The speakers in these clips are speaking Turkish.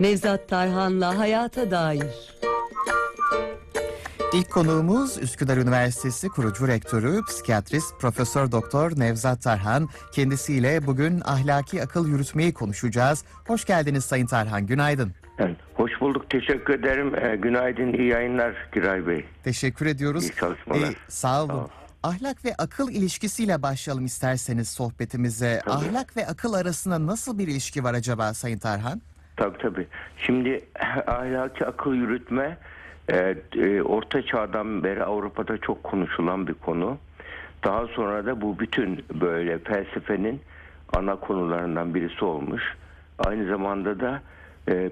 Nevzat Tarhan'la Hayata Dair. İlk konuğumuz Üsküdar Üniversitesi kurucu rektörü, psikiyatrist Profesör Doktor Nevzat Tarhan. Kendisiyle bugün ahlaki akıl yürütmeyi konuşacağız. Hoş geldiniz Sayın Tarhan, günaydın. Evet, hoş bulduk. Teşekkür ederim. Ee, günaydın, iyi yayınlar Giray Bey. Teşekkür ediyoruz. İyi çalışmalar. Ee, sağ olun. Sağ. Ahlak ve akıl ilişkisiyle başlayalım isterseniz sohbetimize. Tabii. Ahlak ve akıl arasında nasıl bir ilişki var acaba Sayın Tarhan? Tabii tabii. Şimdi ahlaki akıl yürütme e, e, Orta Çağ'dan beri Avrupa'da çok konuşulan bir konu. Daha sonra da bu bütün böyle felsefenin ana konularından birisi olmuş. Aynı zamanda da e,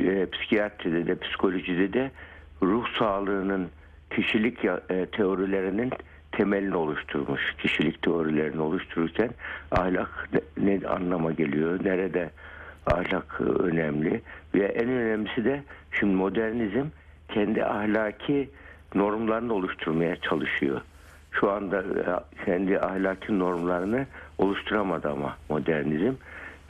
e, psikiyatride de psikolojide de ruh sağlığının kişilik e, teorilerinin temelini oluşturmuş. Kişilik teorilerini oluştururken ahlak ne, ne anlama geliyor, nerede ahlak önemli ve en önemlisi de şimdi modernizm kendi ahlaki normlarını oluşturmaya çalışıyor. Şu anda e, kendi ahlaki normlarını oluşturamadı ama modernizm.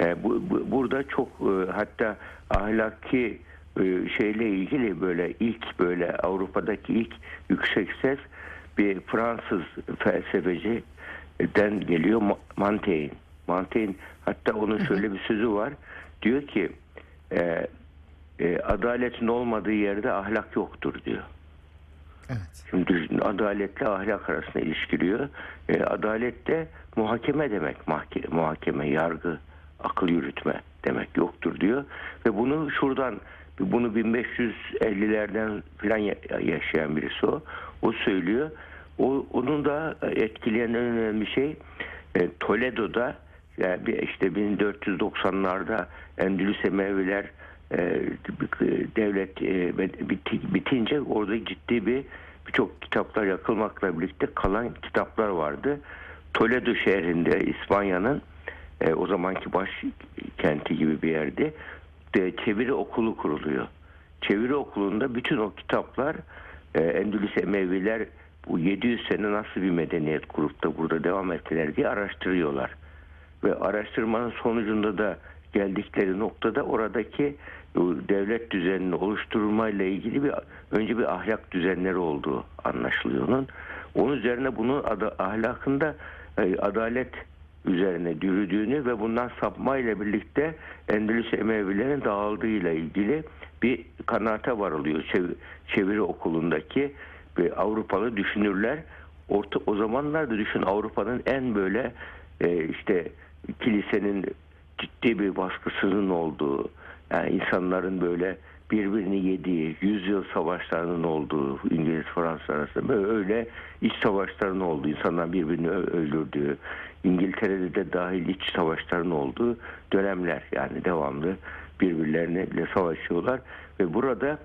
E, bu, bu- burada çok e, hatta ahlaki e, şeyle ilgili böyle ilk böyle Avrupa'daki ilk yüksek ses bir Fransız felsefeciden geliyor Ma- Montaigne. Montaigne hatta onun şöyle bir sözü var. Diyor ki e, e, adaletin olmadığı yerde ahlak yoktur diyor. Evet. Şimdi adaletle ahlak arasında ilişkiliyor. E, adalet de muhakeme demek. Mahke, muhakeme, yargı, akıl yürütme demek yoktur diyor. Ve bunu şuradan bunu 1550'lerden falan ya- yaşayan birisi o. O söylüyor. O, onun da etkileyen en önemli şey e, Toledo'da yani bir işte 1490'larda Endülüs Emeviler e, devlet e, biti- bitince orada ciddi bir birçok kitaplar yakılmakla birlikte kalan kitaplar vardı. Toledo şehrinde İspanya'nın e, o zamanki baş kenti gibi bir yerde de çeviri okulu kuruluyor. Çeviri okulunda bütün o kitaplar e, Endülüs Emeviler bu 700 sene nasıl bir medeniyet kurup da burada devam ettiler diye araştırıyorlar. Ve araştırmanın sonucunda da geldikleri noktada oradaki bu devlet düzenini oluşturmayla ilgili bir önce bir ahlak düzenleri olduğu anlaşılıyor onun. Onun üzerine bunun adı, ahlakında e, adalet üzerine yürüdüğünü ve bundan sapmayla birlikte Endülüs Emevilerin dağıldığıyla ilgili bir kanaate varılıyor. Çev- çeviri okulundaki ve Avrupalı düşünürler. Orta, o zamanlarda düşün Avrupa'nın en böyle e, işte kilisenin ciddi bir baskısının olduğu yani insanların böyle birbirini yediği, yüzyıl savaşlarının olduğu, İngiliz Fransız arasında böyle öyle iç savaşların olduğu, insanlar birbirini öldürdüğü, İngiltere'de de dahil iç savaşların olduğu dönemler yani devamlı birbirlerine savaşıyorlar. Ve burada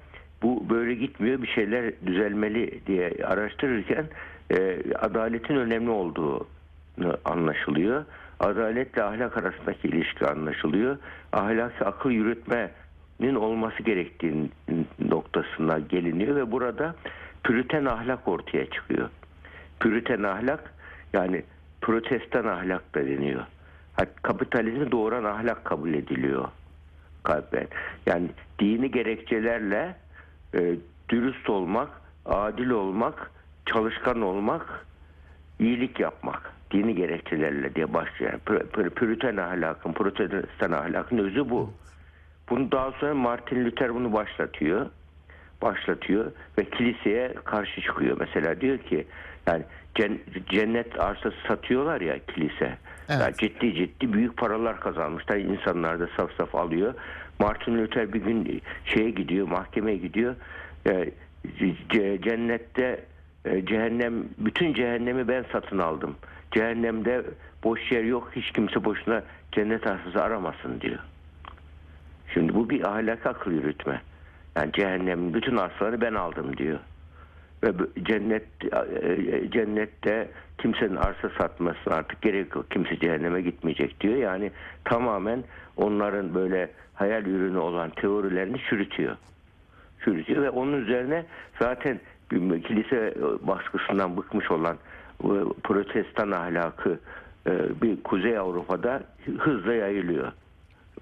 bu böyle gitmiyor bir şeyler düzelmeli diye araştırırken e, adaletin önemli olduğu anlaşılıyor. Adaletle ahlak arasındaki ilişki anlaşılıyor. Ahlaki akıl yürütmenin olması gerektiği noktasına geliniyor ve burada püriten ahlak ortaya çıkıyor. Püriten ahlak yani protestan ahlak da deniyor. Kapitalizmi doğuran ahlak kabul ediliyor kalben. Yani dini gerekçelerle e, dürüst olmak, adil olmak, çalışkan olmak, iyilik yapmak dini gerekçelerle diye başlayan pür- pür- püriten ahlakın, protestan ahlakın özü bu. Bunu daha sonra Martin Luther bunu başlatıyor. Başlatıyor ve kiliseye karşı çıkıyor. Mesela diyor ki yani cen- cennet arsası satıyorlar ya kilise. Evet. Yani ciddi ciddi büyük paralar kazanmışlar. İnsanlar da saf saf alıyor. Martin Luther bir gün şeye gidiyor, mahkemeye gidiyor. E, ce- cennette e, cehennem bütün cehennemi ben satın aldım. Cehennemde boş yer yok. Hiç kimse boşuna cennet arsası aramasın diyor. Şimdi bu bir ahlak akıl yürütme. Yani cehennemin bütün arsalarını ben aldım diyor. Ve cennet e, cennette kimsenin arsa satmasına artık gerek yok. Kimse cehenneme gitmeyecek diyor. Yani tamamen onların böyle hayal ürünü olan teorilerini çürütüyor. Çürütüyor ve onun üzerine zaten kilise baskısından bıkmış olan bu protestan ahlakı e, bir Kuzey Avrupa'da hızla yayılıyor.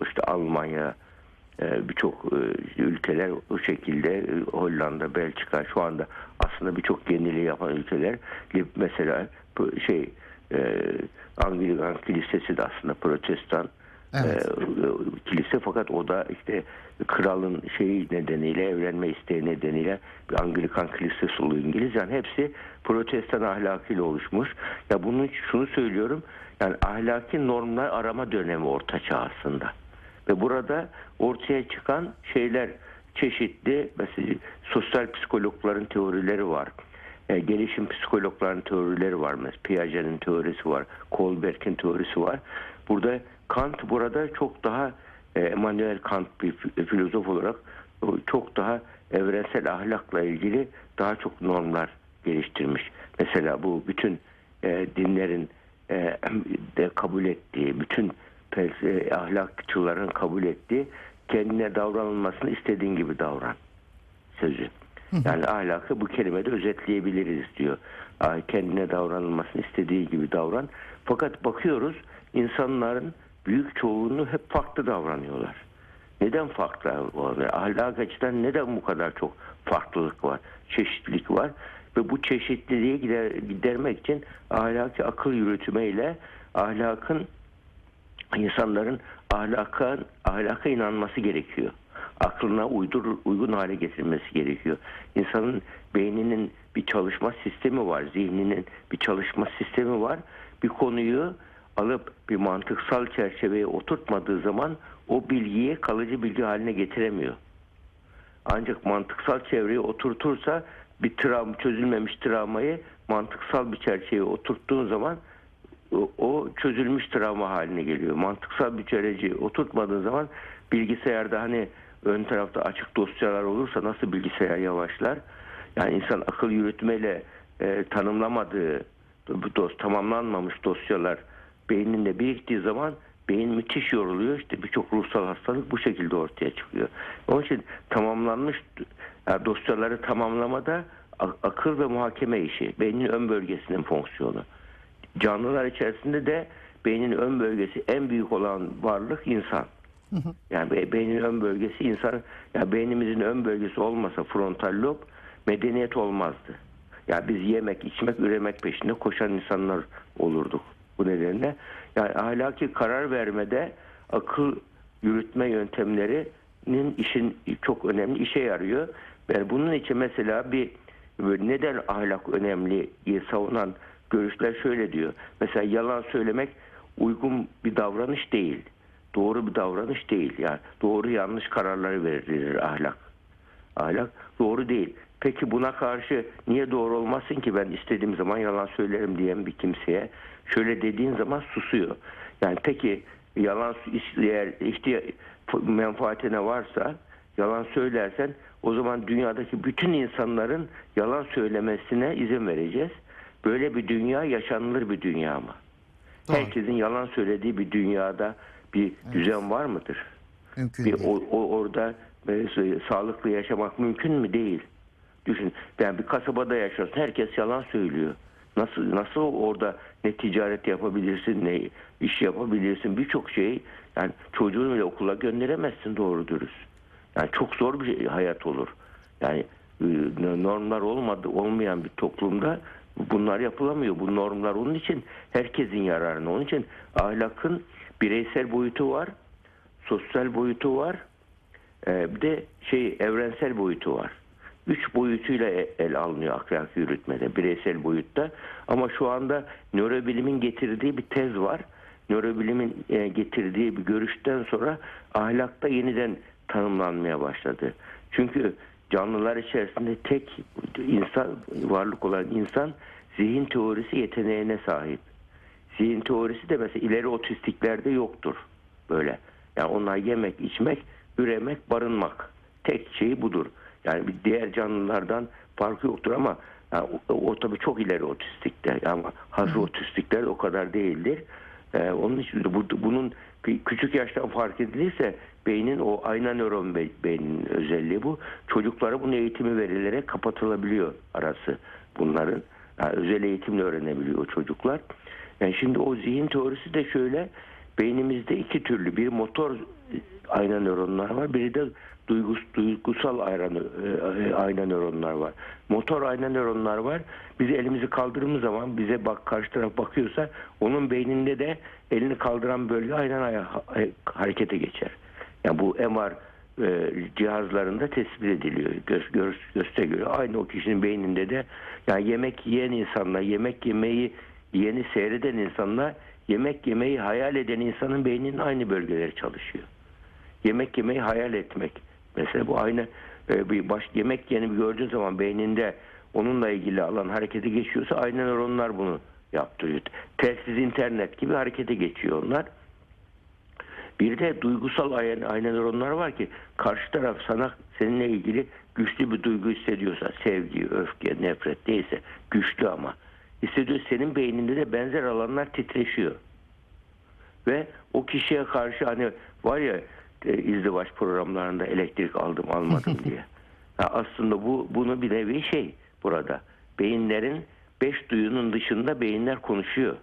İşte Almanya, e, birçok e, ülkeler o şekilde e, Hollanda, Belçika şu anda aslında birçok yeniliği yapan ülkeler mesela şey e, Anglikan Kilisesi de aslında protestan Evet. kilise fakat o da işte kralın şeyi nedeniyle evlenme isteği nedeniyle bir Anglikan kilisesi oluyor İngiliz. Yani hepsi protestan ahlakıyla oluşmuş. Ya bunun şunu söylüyorum. Yani ahlaki normlar arama dönemi orta çağ aslında. Ve burada ortaya çıkan şeyler çeşitli mesela sosyal psikologların teorileri var. E, gelişim psikologların teorileri var. Mesela Piaget'in teorisi var. Kohlberg'in teorisi var. Burada Kant burada çok daha e, Emmanuel Kant bir fi- filozof olarak o çok daha evrensel ahlakla ilgili daha çok normlar geliştirmiş. Mesela bu bütün e, dinlerin e, de kabul ettiği, bütün e, ahlakçıların kabul ettiği kendine davranılmasını istediğin gibi davran sözü. Yani ahlakı bu kelimede özetleyebiliriz diyor. Kendine davranılmasını istediği gibi davran. Fakat bakıyoruz insanların büyük çoğunluğu hep farklı davranıyorlar. Neden farklı oluyor? Ahlak açıdan neden bu kadar çok farklılık var, çeşitlilik var? Ve bu çeşitliliği gider, gidermek için ahlaki akıl yürütmeyle ahlakın insanların ahlaka, ahlaka inanması gerekiyor. Aklına uydur, uygun hale getirmesi gerekiyor. İnsanın beyninin bir çalışma sistemi var, zihninin bir çalışma sistemi var. Bir konuyu alıp bir mantıksal çerçeveye oturtmadığı zaman o bilgiyi kalıcı bilgi haline getiremiyor. Ancak mantıksal çevreye oturtursa bir travma, çözülmemiş travmayı mantıksal bir çerçeveye oturttuğun zaman o, çözülmüş travma haline geliyor. Mantıksal bir çerçeveye oturtmadığın zaman bilgisayarda hani ön tarafta açık dosyalar olursa nasıl bilgisayar yavaşlar? Yani insan akıl yürütmeyle e, tanımlamadığı bu dos, tamamlanmamış dosyalar beyninde biriktiği zaman beyin müthiş yoruluyor. İşte birçok ruhsal hastalık bu şekilde ortaya çıkıyor. Onun için tamamlanmış yani dosyaları tamamlamada akıl ve muhakeme işi. Beynin ön bölgesinin fonksiyonu. Canlılar içerisinde de beynin ön bölgesi en büyük olan varlık insan. Yani be- beynin ön bölgesi insan, ya beynimizin ön bölgesi olmasa frontal lob medeniyet olmazdı. Ya biz yemek, içmek, üremek peşinde koşan insanlar olurduk bu nedenle. Yani ahlaki karar vermede akıl yürütme yöntemlerinin işin çok önemli işe yarıyor. Yani bunun için mesela bir neden ahlak önemli diye savunan görüşler şöyle diyor. Mesela yalan söylemek uygun bir davranış değil. Doğru bir davranış değil. Yani doğru yanlış kararları verir ahlak. Ahlak doğru değil. Peki buna karşı niye doğru olmasın ki ben istediğim zaman yalan söylerim diyen bir kimseye şöyle dediğin zaman susuyor. Yani peki yalan eğer ihtiya menfaatine varsa yalan söylersen o zaman dünyadaki bütün insanların yalan söylemesine izin vereceğiz. Böyle bir dünya yaşanılır bir dünya mı? Doğru. Herkesin yalan söylediği bir dünyada bir düzen var mıdır? Mümkün Bir, değil. o, o- orada e, sağlıklı yaşamak mümkün mü değil? Düşün. Yani bir kasabada yaşıyorsun. Herkes yalan söylüyor. Nasıl nasıl orada ne ticaret yapabilirsin, ne iş yapabilirsin, birçok şey. Yani çocuğunu bile okula gönderemezsin doğru dürüst. Yani çok zor bir şey- hayat olur. Yani e, normlar olmadı olmayan bir toplumda bunlar yapılamıyor. Bu normlar onun için herkesin yararına. Onun için ahlakın bireysel boyutu var, sosyal boyutu var, e, bir de şey evrensel boyutu var. Üç boyutuyla e- el alınıyor ahlaki yürütmede, bireysel boyutta. Ama şu anda nörobilimin getirdiği bir tez var. Nörobilimin e, getirdiği bir görüşten sonra ahlakta yeniden tanımlanmaya başladı. Çünkü canlılar içerisinde tek insan varlık olan insan zihin teorisi yeteneğine sahip. Zihin teorisi de mesela ileri otistiklerde yoktur böyle. Yani onlar yemek, içmek, üremek, barınmak. Tek şeyi budur. Yani bir diğer canlılardan farkı yoktur ama yani o, o tabii çok ileri otistikler. Ama hafif otistikler o kadar değildir. Ee, onun için de bu, bunun küçük yaştan fark edilirse beynin o ayna nöron be- beyninin özelliği bu. Çocuklara bunun eğitimi verilerek kapatılabiliyor arası bunların. Yani özel eğitimle öğrenebiliyor çocuklar. Yani şimdi o zihin teorisi de şöyle beynimizde iki türlü bir motor ayna nöronlar var biri de duygus, duygusal ayna, e, ayna nöronlar var. Motor ayna nöronlar var. Biz elimizi kaldırdığımız zaman bize bak karşı taraf bakıyorsa onun beyninde de elini kaldıran bölge aynen harekete geçer. Yani bu MR e, cihazlarında tespit ediliyor. Göz, göz, göze göre aynı o kişinin beyninde de yani yemek yiyen insanla yemek yemeyi yeni seyreden insanla yemek yemeyi hayal eden insanın beyninin aynı bölgeleri çalışıyor. Yemek yemeyi hayal etmek. Mesela bu aynı e, bir baş yemek yeni gördüğün zaman beyninde onunla ilgili alan harekete geçiyorsa aynı nöronlar bunu yaptırıyor. Telsiz internet gibi harekete geçiyor onlar. Bir de duygusal ayna, nöronlar var ki karşı taraf sana seninle ilgili güçlü bir duygu hissediyorsa sevgi, öfke, nefret değilse güçlü ama hissediyor senin beyninde de benzer alanlar titreşiyor. Ve o kişiye karşı hani var ya e, izdivaç programlarında elektrik aldım almadım diye. Ha, aslında bu bunu bir nevi şey burada. Beyinlerin beş duyunun dışında beyinler konuşuyor.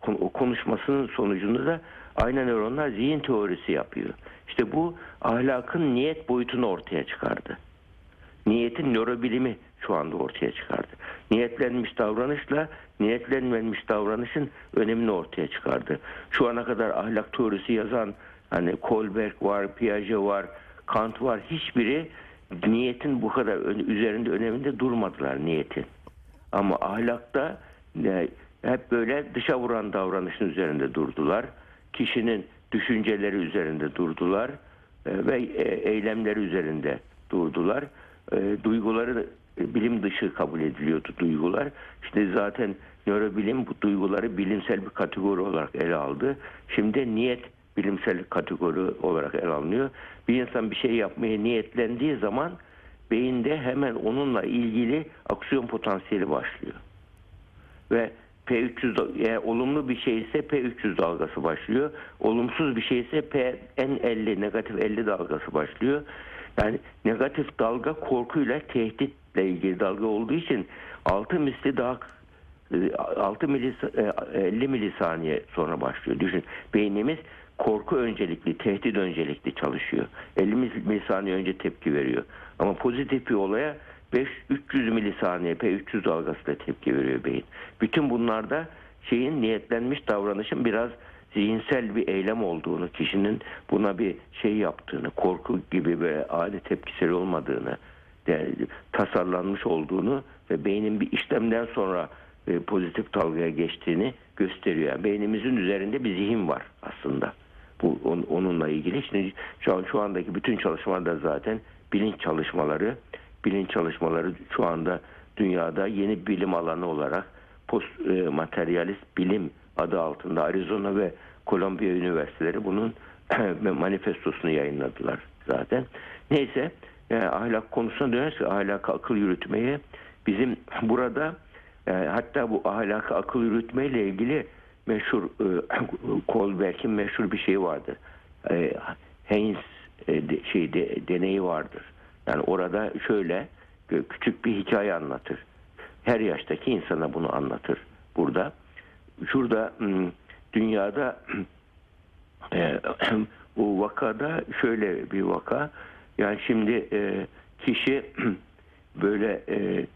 Kon- O konuşmasının sonucunda da aynı nöronlar zihin teorisi yapıyor. İşte bu ahlakın niyet boyutunu ortaya çıkardı. Niyetin nörobilimi şu anda ortaya çıkardı. Niyetlenmiş davranışla niyetlenmemiş davranışın önemini ortaya çıkardı. Şu ana kadar ahlak teorisi yazan hani Kohlberg var, Piaget var, Kant var. Hiçbiri niyetin bu kadar üzerinde öneminde durmadılar niyetin. Ama ahlakta e, hep böyle dışa vuran davranışın üzerinde durdular. Kişinin düşünceleri üzerinde durdular e, ve e, eylemleri üzerinde durdular. E, Duyguları bilim dışı kabul ediliyordu duygular. İşte zaten nörobilim bu duyguları bilimsel bir kategori olarak ele aldı. Şimdi niyet bilimsel kategori olarak ele alınıyor. Bir insan bir şey yapmaya niyetlendiği zaman beyinde hemen onunla ilgili aksiyon potansiyeli başlıyor. Ve P300 da- eğer olumlu bir şey ise P300 dalgası başlıyor. Olumsuz bir şey ise PN50 negatif 50 dalgası başlıyor. Yani negatif dalga korkuyla tehditle ilgili dalga olduğu için 6 misli daha e, 6 milis, e, 50 milisaniye sonra başlıyor. Düşün beynimiz korku öncelikli, tehdit öncelikli çalışıyor. 50 mis- milisaniye önce tepki veriyor. Ama pozitif bir olaya 5 300 milisaniye P300 dalgasıyla tepki veriyor beyin. Bütün bunlarda şeyin niyetlenmiş davranışın biraz zihinsel bir eylem olduğunu, kişinin buna bir şey yaptığını, korku gibi böyle ani tepkisel olmadığını, yani tasarlanmış olduğunu ve beynin bir işlemden sonra e, pozitif dalgaya geçtiğini gösteriyor. Yani beynimizin üzerinde bir zihin var aslında. Bu on- onunla ilgili. Şimdi şu an şu andaki bütün çalışmalarda zaten bilinç çalışmaları, bilinç çalışmaları şu anda dünyada yeni bilim alanı olarak post e, materyalist bilim adı altında Arizona ve Kolombiya üniversiteleri bunun manifestosunu yayınladılar zaten. Neyse e, ahlak konusuna dönersek ahlak akıl yürütmeye bizim burada e, hatta bu ahlak akıl yürütmeyle ilgili meşhur e, Kohlberg'in meşhur bir şeyi vardır. E, Haynes e, de, şey de, deneyi vardır. Yani orada şöyle e, küçük bir hikaye anlatır. Her yaştaki insana bunu anlatır burada. Şurada dünyada e, o vakada şöyle bir vaka. Yani şimdi e, kişi böyle e,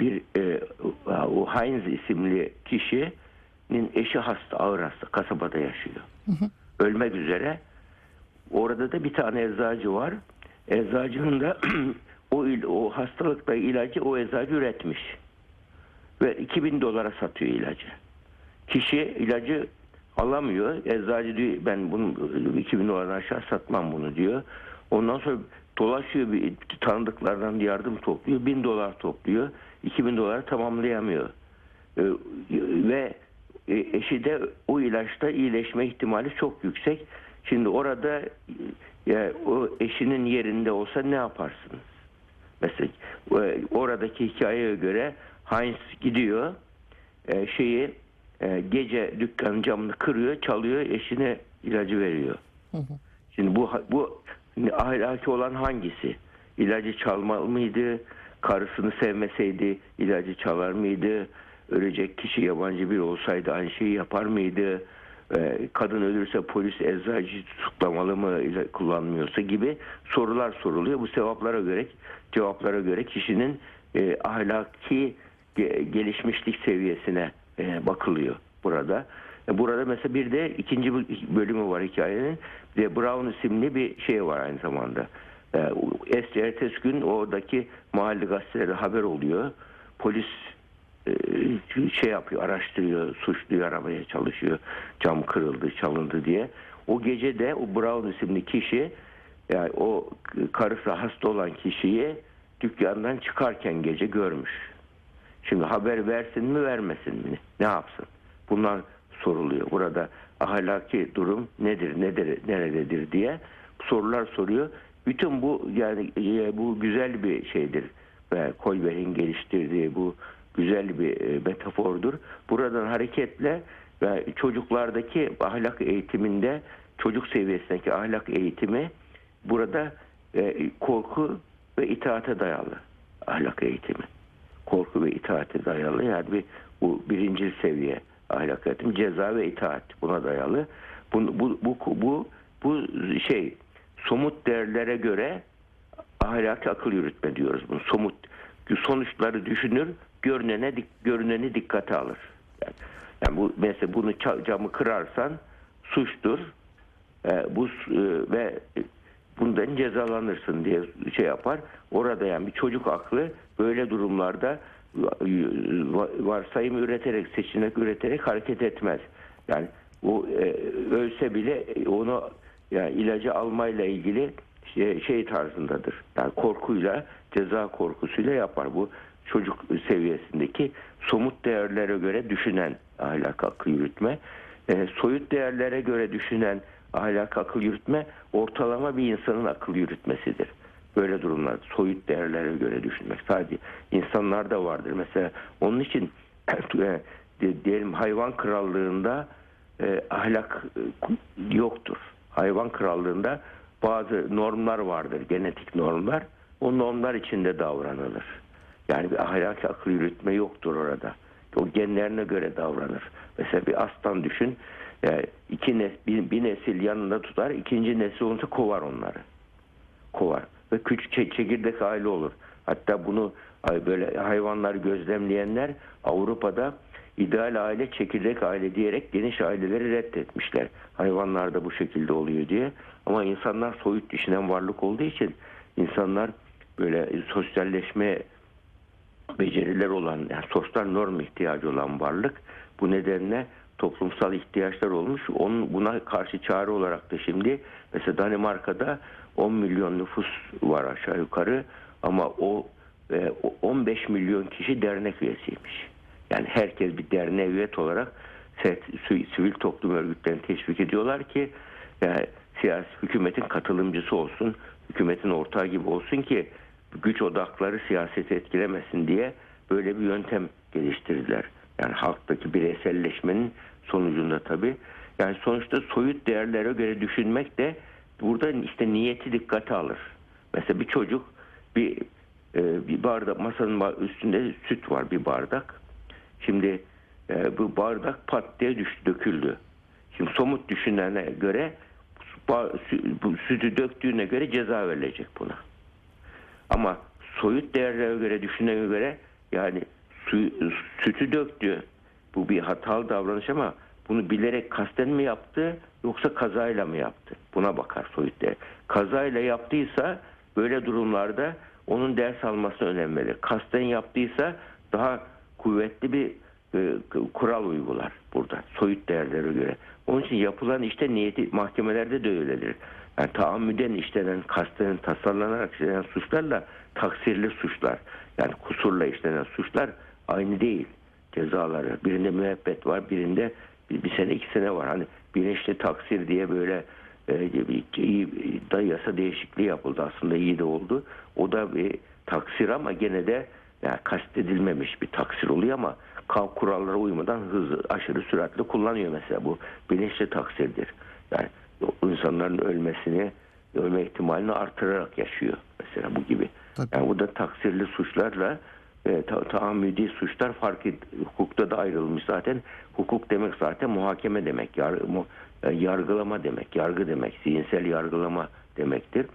bir e, o Heinz isimli kişinin eşi hasta, ağır hasta, kasabada yaşıyor. Ölmek üzere. Orada da bir tane eczacı var. Eczacının da o o hastalıkla ilacı o eczacı üretmiş. Ve 2000 dolara satıyor ilacı. Kişi ilacı alamıyor. Eczacı diyor ben bunu 2000 dolardan aşağı satmam bunu diyor. Ondan sonra dolaşıyor bir tanıdıklardan yardım topluyor. 1000 dolar topluyor. 2000 doları tamamlayamıyor. Ee, ve e, eşi de o ilaçta iyileşme ihtimali çok yüksek. Şimdi orada ya, o eşinin yerinde olsa ne yaparsınız? Mesela e, oradaki hikayeye göre Heinz gidiyor e, şeyi e, gece dükkanın camını kırıyor, çalıyor, eşine ilacı veriyor. Şimdi bu bu ahlaki olan hangisi? İlacı çalmalı mıydı? Karısını sevmeseydi ilacı çalar mıydı? ölecek kişi yabancı biri olsaydı aynı şeyi yapar mıydı? E, kadın ölürse polis eczacı tutuklamalı mı kullanmıyorsa gibi sorular soruluyor. Bu sevaplara göre cevaplara göre kişinin e, ahlaki ge- gelişmişlik seviyesine e, bakılıyor burada. E, Burada mesela bir de ikinci bö- bölümü var hikayenin. De Brown isimli bir şey var aynı zamanda. E, es- ertesi gün oradaki mahalle gazetelerde haber oluyor. Polis şey yapıyor, araştırıyor, suçluyu aramaya çalışıyor. Cam kırıldı, çalındı diye. O gece de o Brown isimli kişi yani o karısı hasta olan kişiyi dükkandan çıkarken gece görmüş. Şimdi haber versin mi vermesin mi? Ne yapsın? Bunlar soruluyor. Burada ahlaki durum nedir, nedir, nerededir diye sorular soruyor. Bütün bu yani e, bu güzel bir şeydir. Ve Kolberg'in geliştirdiği bu güzel bir e, metafordur. Buradan hareketle ve çocuklardaki ahlak eğitiminde çocuk seviyesindeki ahlak eğitimi burada e, korku ve itaate dayalı ahlak eğitimi. Korku ve itaate dayalı yani bir bu birinci seviye ahlak eğitim ceza ve itaat buna dayalı. Bu bu bu bu, bu şey somut değerlere göre ahlaki akıl yürütme diyoruz bunu. Somut sonuçları düşünür görünene görüneni dikkate alır yani, yani bu mesela bunu camı kırarsan suçtur e, bu e, ve bundan cezalanırsın diye şey yapar. Orada yani bir çocuk aklı böyle durumlarda va- varsayım üreterek, seçenek üreterek hareket etmez. Yani o e, ölse bile onu yani ilacı almayla ilgili şey, şey tarzındadır. Yani korkuyla, ceza korkusuyla yapar. Bu çocuk seviyesindeki somut değerlere göre düşünen ahlak akıl yürütme. E, soyut değerlere göre düşünen ahlak akıl yürütme ortalama bir insanın akıl yürütmesidir. Böyle durumlar soyut değerlere göre düşünmek sadece insanlarda vardır. Mesela onun için e, di- diyelim hayvan krallığında e, ahlak e, yoktur. Hayvan krallığında bazı normlar vardır, genetik normlar. O normlar içinde davranılır. Yani bir ahlaki akıl yürütme yoktur orada. O genlerine göre davranır. Mesela bir aslan düşün. e, iki nes, bir, bir nesil yanında tutar, ikinci nesil olunca kovar onları. Kovar. Ve küçük çe- çekirdek aile olur. Hatta bunu böyle hayvanlar gözlemleyenler Avrupa'da ideal aile çekirdek aile diyerek geniş aileleri reddetmişler. Hayvanlar da bu şekilde oluyor diye. Ama insanlar soyut düşünen varlık olduğu için insanlar böyle sosyalleşme beceriler olan, yani sosyal norm ihtiyacı olan varlık. Bu nedenle toplumsal ihtiyaçlar olmuş. Onun, buna karşı çare olarak da şimdi mesela Danimarka'da 10 milyon nüfus var aşağı yukarı ama o e, o 15 milyon kişi dernek üyesiymiş. Yani herkes bir derneğe üyet olarak sivil toplum örgütlerini teşvik ediyorlar ki yani siyasi hükümetin katılımcısı olsun, hükümetin ortağı gibi olsun ki güç odakları siyaseti etkilemesin diye böyle bir yöntem geliştirdiler. Yani halktaki bireyselleşmenin sonucunda tabii. Yani sonuçta soyut değerlere göre düşünmek de burada işte niyeti dikkate alır. Mesela bir çocuk bir e, bir bardak masanın üstünde süt var bir bardak. Şimdi e, bu bardak pat diye düştü, döküldü. Şimdi somut düşünene göre bu sütü döktüğüne göre ceza verilecek buna. Ama soyut değerlere göre düşünene göre yani sütü döktü. Bu bir hatalı davranış ama bunu bilerek kasten mi yaptı yoksa kazayla mı yaptı? Buna bakar soyut değer. Kazayla yaptıysa böyle durumlarda onun ders almasına önem verir. Kasten yaptıysa daha kuvvetli bir e, kural uygular burada soyut değerlere göre. Onun için yapılan işte niyeti mahkemelerde de öyledir. Yani taammüden işlenen, kasten tasarlanarak işlenen suçlarla taksirli suçlar yani kusurla işlenen suçlar aynı değil cezaları. Birinde müebbet var, birinde bir, bir sene iki sene var. Hani bilinçli taksir diye böyle e, iyi da yasa değişikliği yapıldı aslında iyi de oldu. O da bir taksir ama gene de yani kastedilmemiş bir taksir oluyor ama kurallara uymadan hızlı aşırı süratle kullanıyor mesela bu bilinçli taksirdir. Yani insanların ölmesini ölme ihtimalini artırarak yaşıyor mesela bu gibi. Tabii. Yani bu da taksirli suçlarla e, ta- taammüdi suçlar farklı hukukta da ayrılmış zaten. Hukuk demek zaten muhakeme demek, yar- mu- e, yargılama demek, yargı demek, zihinsel yargılama demektir.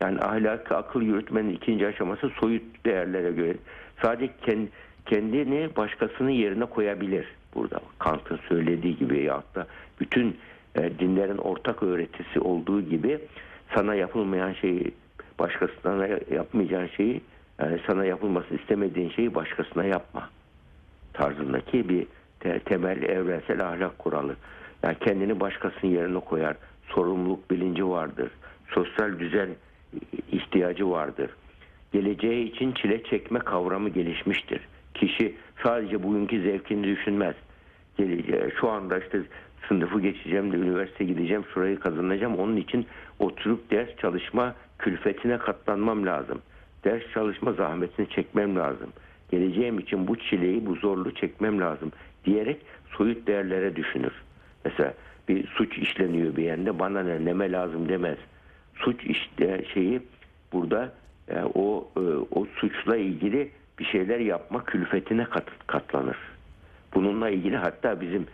Yani ahlaki akıl yürütmenin ikinci aşaması soyut değerlere göre sadece ken- kendini başkasının yerine koyabilir burada. Kant'ın söylediği gibi ya da bütün e, dinlerin ortak öğretisi olduğu gibi sana yapılmayan şeyi başkasına yapmayacağın şeyi yani sana yapılmasını istemediğin şeyi başkasına yapma tarzındaki bir te- temel evrensel ahlak kuralı. Yani kendini başkasının yerine koyar. Sorumluluk bilinci vardır. Sosyal düzen ihtiyacı vardır. Geleceği için çile çekme kavramı gelişmiştir. Kişi sadece bugünkü zevkini düşünmez. Geleceğe, şu anda işte sınıfı geçeceğim de üniversite gideceğim, şurayı kazanacağım. Onun için oturup ders çalışma külfetine katlanmam lazım. Ders çalışma zahmetini çekmem lazım. Geleceğim için bu çileyi, bu zorluğu çekmem lazım diyerek soyut değerlere düşünür. Mesela bir suç işleniyor bir yerde bana ne neme lazım demez. Suç işte şeyi burada e, o e, o suçla ilgili bir şeyler yapma külfetine kat- katlanır. Bununla ilgili hatta bizim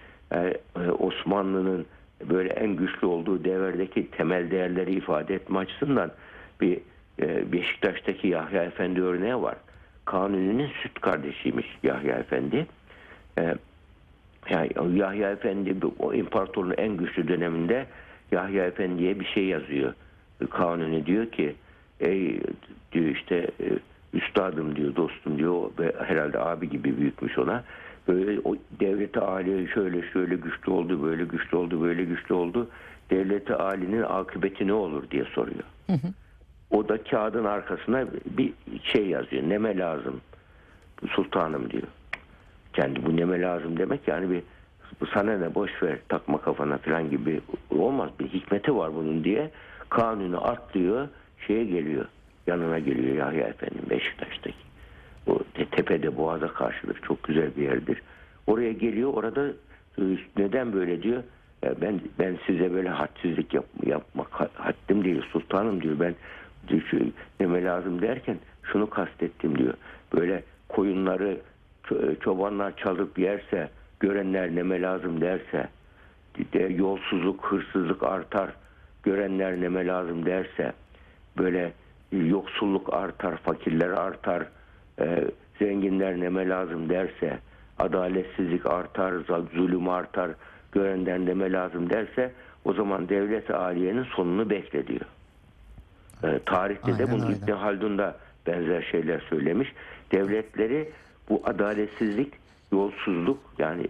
Osmanlı'nın böyle en güçlü olduğu devredeki temel değerleri ifade etme açısından bir e, Beşiktaş'taki Yahya Efendi örneği var. Kanuni'nin süt kardeşiymiş Yahya Efendi. E, yani Yahya Efendi o imparatorluğun en güçlü döneminde Yahya Efendi'ye bir şey yazıyor. Kanuni diyor ki ey diyor işte e, üstadım diyor dostum diyor ve herhalde abi gibi büyütmüş ona. Böyle o devleti Ali şöyle şöyle güçlü oldu böyle güçlü oldu böyle güçlü oldu. Devleti Ali'nin akıbeti ne olur diye soruyor. O da kağıdın arkasına bir şey yazıyor. Neme lazım sultanım diyor kendi bu neme lazım demek yani bir sana ne boş ver takma kafana falan gibi olmaz bir hikmeti var bunun diye kanunu atlıyor şeye geliyor yanına geliyor Yahya Efendi Beşiktaş'taki tepede boğaza karşıdır. Çok güzel bir yerdir. Oraya geliyor orada e, neden böyle diyor? "Ya ben ben size böyle hadsizlik yap, yapmak ha- haddim değil. Sultanım diyor ben neme lazım derken şunu kastettim diyor. Böyle koyunları ço- çobanlar çalıp yerse görenler neme lazım derse de yolsuzluk hırsızlık artar görenler neme lazım derse böyle yoksulluk artar fakirler artar e, zenginler neme lazım derse adaletsizlik artar zulüm artar görenden neme lazım derse o zaman devlet aliyenin sonunu bekle diyor. E, tarihte de Aynen bunu öyle. İbn Haldun da benzer şeyler söylemiş. Devletleri bu adaletsizlik, yolsuzluk yani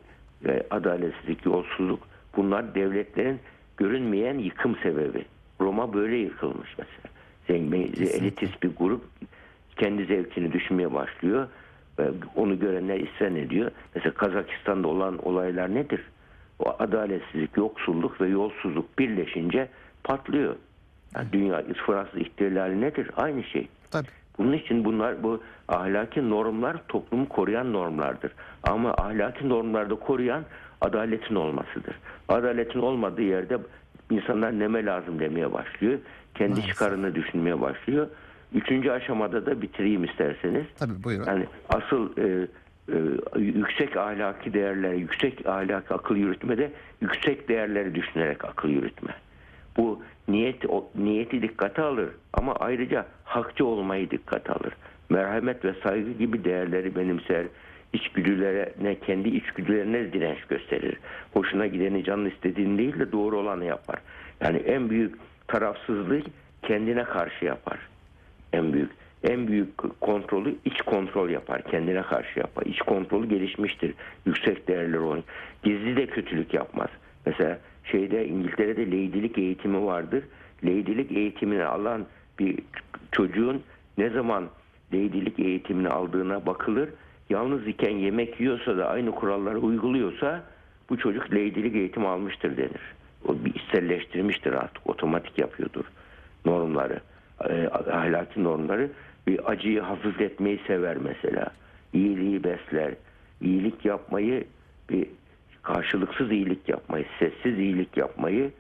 e, adaletsizlik, yolsuzluk bunlar devletlerin görünmeyen yıkım sebebi. Roma böyle yıkılmış mesela. Zengin, elitist bir grup kendi zevkini düşünmeye başlıyor. Ve onu görenler isyan ediyor. Mesela Kazakistan'da olan olaylar nedir? O adaletsizlik, yoksulluk ve yolsuzluk birleşince patlıyor. Yani dünya Fransız ihtilali nedir? Aynı şey. Tabii. Bunun için bunlar bu ahlaki normlar toplumu koruyan normlardır. Ama ahlaki normlarda koruyan adaletin olmasıdır. Adaletin olmadığı yerde insanlar neme lazım demeye başlıyor. Kendi Maalesef. çıkarını düşünmeye başlıyor. Üçüncü aşamada da bitireyim isterseniz. Tabii buyurun. Yani asıl e, e, yüksek ahlaki değerler, yüksek ahlaki akıl yürütmede yüksek değerleri düşünerek akıl yürütme. Bu niyet o, niyeti dikkate alır ama ayrıca hakçı olmayı dikkate alır. Merhamet ve saygı gibi değerleri benimser. İçgüdülere ne kendi içgüdülerine direnç gösterir. Hoşuna gideni canın istediğini değil de doğru olanı yapar. Yani en büyük tarafsızlığı kendine karşı yapar en büyük en büyük kontrolü iç kontrol yapar. Kendine karşı yapar. İç kontrolü gelişmiştir. Yüksek değerleri olan. Gizli de kötülük yapmaz. Mesela şeyde İngiltere'de leydilik eğitimi vardır. Leydilik eğitimini alan bir çocuğun ne zaman leydilik eğitimini aldığına bakılır. Yalnız iken yemek yiyorsa da aynı kuralları uyguluyorsa bu çocuk leydilik eğitimi almıştır denir. O bir içselleştirmiştir artık. Otomatik yapıyordur normları e, ahlaki normları bir acıyı hafifletmeyi sever mesela. İyiliği besler. iyilik yapmayı bir karşılıksız iyilik yapmayı, sessiz iyilik yapmayı,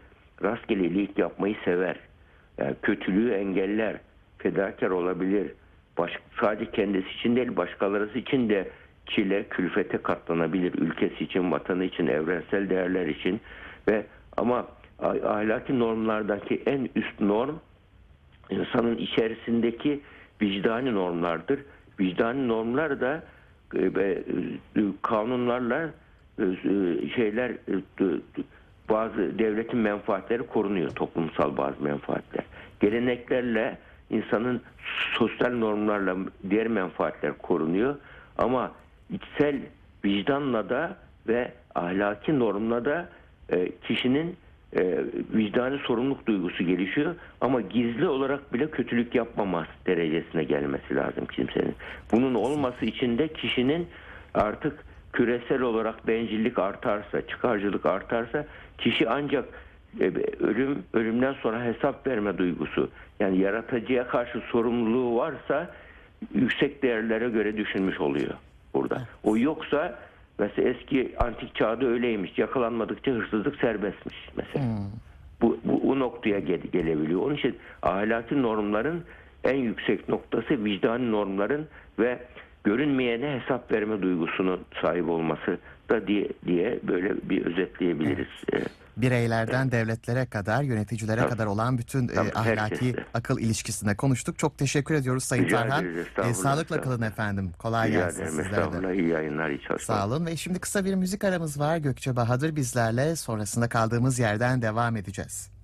rastgele iyilik yapmayı sever. Yani kötülüğü engeller, fedakar olabilir, baş, sadece kendisi için değil başkaları için de çile, külfete katlanabilir. Ülkesi için, vatanı için, evrensel değerler için ve ama ah- ahlaki normlardaki en üst norm insanın içerisindeki vicdani normlardır. Vicdani normlar da e, e, kanunlarla e, şeyler bazı devletin menfaatleri korunuyor toplumsal bazı menfaatler. Geleneklerle insanın sosyal normlarla diğer menfaatler korunuyor ama içsel vicdanla da ve ahlaki normla da kişinin e, vicdani sorumluluk duygusu gelişiyor ama gizli olarak bile kötülük yapmaması derecesine gelmesi lazım kimsenin. Bunun olması için de kişinin artık küresel olarak bencillik artarsa, çıkarcılık artarsa kişi ancak e, ölüm ölümden sonra hesap verme duygusu yani yaratıcıya karşı sorumluluğu varsa yüksek değerlere göre düşünmüş oluyor burada. O yoksa mesela eski antik çağda öyleymiş. Yakalanmadıkça hırsızlık serbestmiş mesela. Bu, bu, bu noktaya gel- gelebiliyor. Onun için ahlaki normların en yüksek noktası vicdani normların ve görünmeyene hesap verme duygusunun sahip olması da diye diye böyle bir özetleyebiliriz. Ee, Bireylerden devletlere kadar, yöneticilere Tabii. kadar olan bütün e, Tabii, ahlaki herkeste. akıl ilişkisine konuştuk. Çok teşekkür ediyoruz Sayın Rica Tarhan. ederiz, E, sağlıkla kalın efendim. Kolay rica gelsin ederim. sizlere de. İyi yayınlar, iyi. Sağ olun ve şimdi kısa bir müzik aramız var. Gökçe Bahadır bizlerle sonrasında kaldığımız yerden devam edeceğiz.